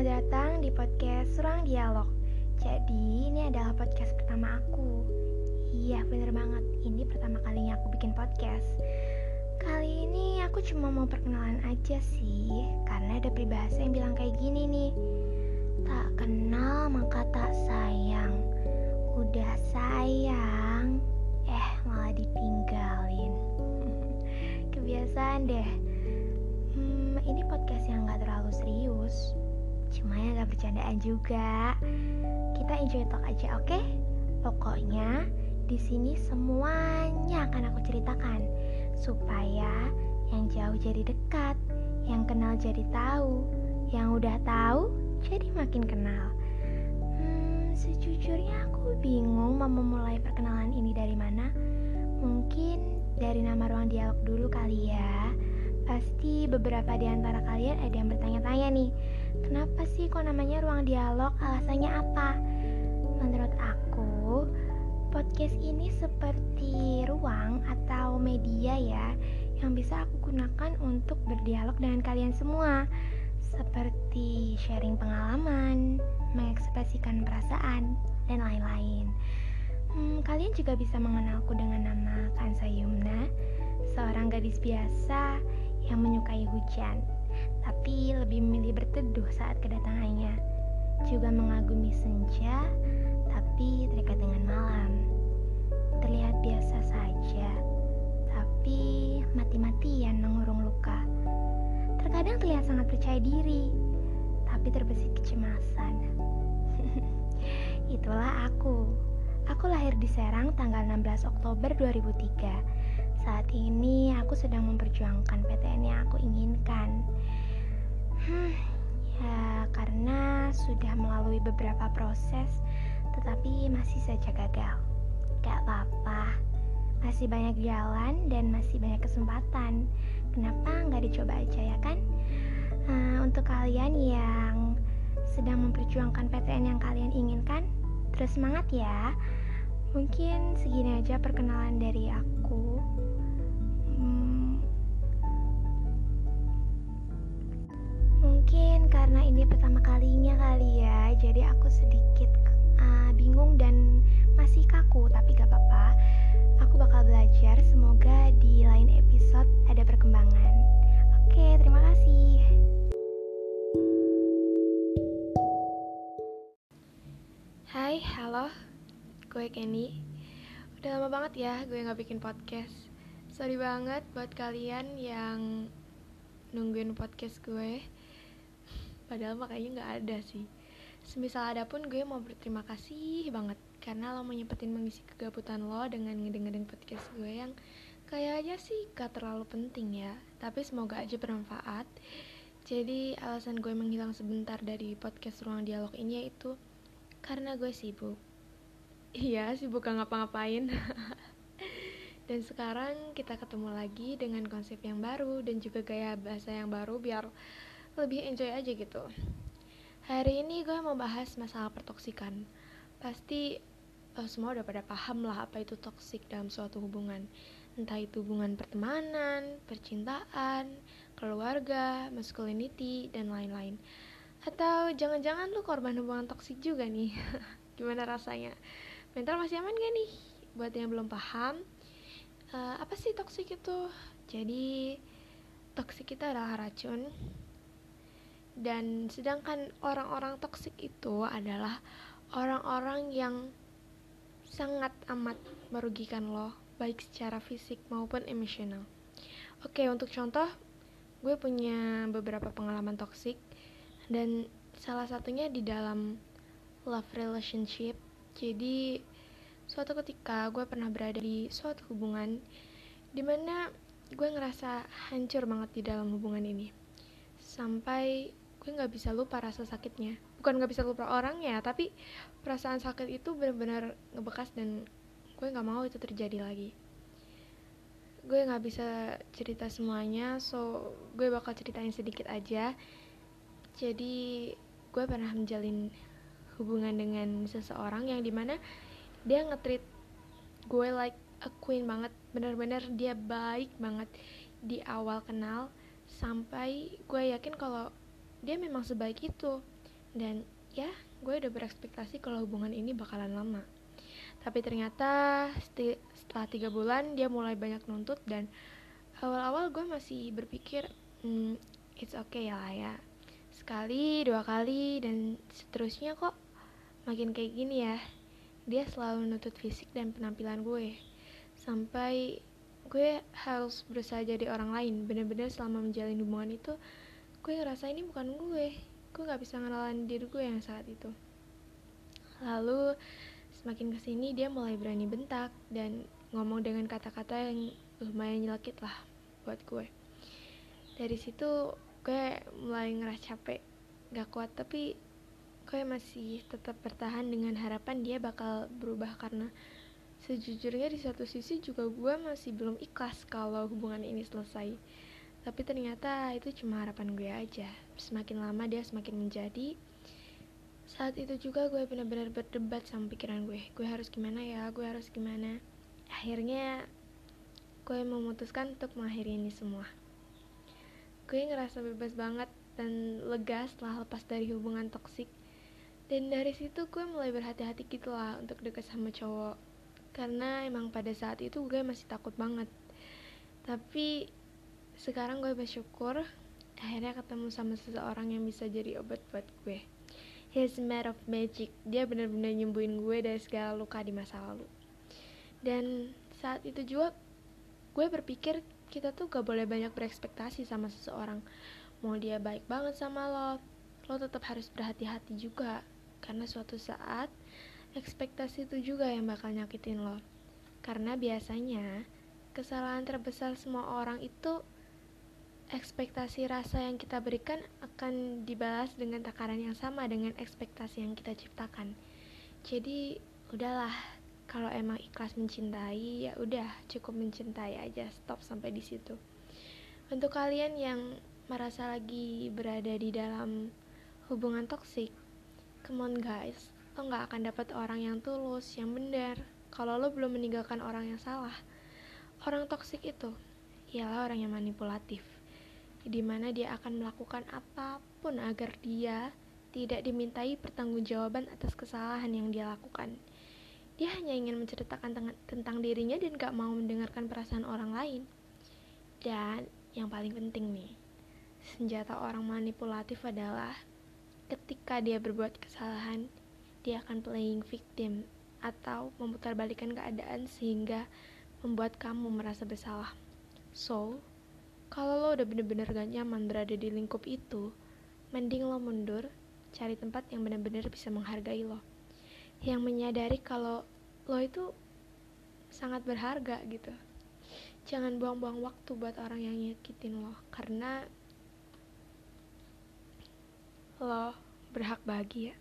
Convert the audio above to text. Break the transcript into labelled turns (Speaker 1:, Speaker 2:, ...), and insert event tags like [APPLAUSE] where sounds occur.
Speaker 1: Selamat datang di podcast Ruang Dialog. Jadi, ini adalah podcast pertama aku. Iya, bener banget. Ini pertama kalinya aku bikin podcast. Kali ini aku cuma mau perkenalan aja sih, karena ada peribahasa yang bilang kayak gini nih. Tak kenal maka tak sayang. Udah sayang, eh malah ditinggalin. [LAUGHS] Kebiasaan deh. Hmm, ini podcast yang gak terlalu serius Cuma ya gak bercandaan juga. Kita enjoy talk aja oke? Okay? Pokoknya di sini semuanya akan aku ceritakan. Supaya yang jauh jadi dekat Yang kenal jadi tahu Yang udah tahu jadi makin kenal. Hmm, sejujurnya aku bingung mau memulai perkenalan ini dari mana. Mungkin dari nama ruang dialog dulu kali ya. Pasti beberapa di antara kalian ada yang bertanya-tanya nih, kenapa sih kok namanya ruang dialog? Alasannya apa? Menurut aku, podcast ini seperti ruang atau media ya yang bisa aku gunakan untuk berdialog dengan kalian semua. Seperti sharing pengalaman, mengekspresikan perasaan, dan lain-lain. Hmm, kalian juga bisa mengenalku dengan nama Kansa Yumna, seorang gadis biasa yang menyukai hujan, tapi lebih memilih berteduh saat kedatangannya. Juga mengagumi senja, tapi terikat dengan malam. Terlihat biasa saja, tapi mati-matian mengurung luka. Terkadang terlihat sangat percaya diri, tapi terbesit kecemasan. [LAUGHS] Itulah aku. Aku lahir di Serang tanggal 16 Oktober 2003 saat ini aku sedang memperjuangkan PTN yang aku inginkan. Beberapa proses, tetapi masih saja gagal. Gak apa-apa, masih banyak jalan dan masih banyak kesempatan. Kenapa nggak dicoba aja ya kan? Uh, untuk kalian yang sedang memperjuangkan PTN yang kalian inginkan, terus semangat ya. Mungkin segini aja perkenalan dari aku. Mungkin karena ini pertama kali halo, gue Kenny. Udah lama banget ya gue gak bikin podcast. Sorry banget buat kalian yang nungguin podcast gue padahal makanya nggak ada sih semisal ada pun gue mau berterima kasih banget karena lo mau nyempetin mengisi kegabutan lo dengan ngedengerin podcast gue yang kayaknya sih gak terlalu penting ya tapi semoga aja bermanfaat jadi alasan gue menghilang sebentar dari podcast ruang dialog ini yaitu karena gue sibuk. Iya sibuk gak ngapa-ngapain. [LAUGHS] Dan sekarang kita ketemu lagi dengan konsep yang baru dan juga gaya bahasa yang baru biar lebih enjoy aja gitu. Hari ini gue mau bahas masalah pertoksikan. Pasti uh, semua udah pada paham lah apa itu toksik dalam suatu hubungan. Entah itu hubungan pertemanan percintaan keluarga masculinity dan lain-lain atau jangan-jangan lu korban hubungan toksik juga nih? [LAUGHS] Gimana rasanya? Mental masih aman gak nih? Buat yang belum paham uh, apa sih toksik itu? Jadi toksik itu adalah racun. Dan sedangkan orang-orang toksik itu adalah orang-orang yang sangat amat merugikan lo baik secara fisik maupun emosional. Oke untuk contoh gue punya beberapa pengalaman toksik dan salah satunya di dalam love relationship. Jadi suatu ketika gue pernah berada di suatu hubungan di mana gue ngerasa hancur banget di dalam hubungan ini. Sampai gue nggak bisa lupa rasa sakitnya. Bukan nggak bisa lupa orang ya tapi perasaan sakit itu benar-benar ngebekas dan gue nggak mau itu terjadi lagi. Gue nggak bisa cerita semuanya so gue bakal ceritain sedikit aja jadi gue pernah menjalin hubungan dengan seseorang yang di mana dia ngetrit gue like a queen banget. Bener-bener dia baik banget. Di awal kenal sampai gue yakin kalau dia memang sebaik itu. Dan ya gue udah berekspektasi kalau hubungan ini bakalan lama. Tapi ternyata setelah tiga bulan dia mulai banyak nuntut dan awal-awal gue masih berpikir hmm, it's okay lah ya sekali dua kali dan seterusnya kok makin kayak gini ya. Dia selalu nuntut fisik dan penampilan gue. Sampai gue harus berusaha jadi orang lain. Bener-bener selama menjalin hubungan itu gue ngerasa ini bukan gue. Gue nggak bisa ngenalan diri gue yang saat itu. Lalu semakin ke sini dia mulai berani bentak dan ngomong dengan kata-kata yang lumayan nyelekit lah buat gue. Dari situ gue mulai ngerasa capek gak kuat tapi gue masih tetap bertahan dengan harapan dia bakal berubah. Karena sejujurnya di satu sisi juga gue masih belum ikhlas kalau hubungan ini selesai. Tapi ternyata itu cuma harapan gue aja. Semakin lama dia semakin menjadi saat itu juga gue benar-benar berdebat sama pikiran gue. Gue harus gimana ya? Gue harus gimana? Akhirnya gue memutuskan untuk mengakhiri ini semua gue ngerasa bebas banget dan lega setelah lepas dari hubungan toksik. Dan dari situ gue mulai berhati-hati gitu lah untuk deket sama cowok. Karena emang pada saat itu gue masih takut banget. Tapi sekarang gue bersyukur akhirnya ketemu sama seseorang yang bisa jadi obat buat gue. He's made of magic. Dia benar-benar nyembuhin gue dari segala luka di masa lalu. Dan saat itu juga gue berpikir kita tuh gak boleh banyak berekspektasi sama seseorang. Mau dia baik banget sama lo lo tetap harus berhati-hati juga. Karena suatu saat ekspektasi itu juga yang bakal nyakitin lo. Karena biasanya kesalahan terbesar semua orang itu ekspektasi rasa yang kita berikan akan dibalas dengan takaran yang sama dengan ekspektasi yang kita ciptakan. Jadi udahlah kalau emang ikhlas mencintai ya udah cukup mencintai aja stop sampai di situ. Untuk kalian yang merasa lagi berada di dalam hubungan toksik come on guys lo nggak akan dapat orang yang tulus yang benar. Kalau lo belum meninggalkan orang yang salah orang toksik itu ialah orang yang manipulatif di mana dia akan melakukan apa pun agar dia tidak dimintai pertanggungjawaban atas kesalahan yang dia lakukan dia hanya ingin menceritakan tentang dirinya dan gak mau mendengarkan perasaan orang lain. Dan yang paling penting nih, senjata orang manipulatif adalah ketika dia berbuat kesalahan, dia akan playing victim atau memutarbalikkan keadaan sehingga membuat kamu merasa bersalah. So, kalau lo udah bener-bener gak nyaman berada di lingkup itu, mending lo mundur, cari tempat yang bener-bener bisa menghargai lo yang menyadari kalau lo itu sangat berharga gitu. Jangan buang-buang waktu buat orang yang nyakitin lo karena lo berhak bahagia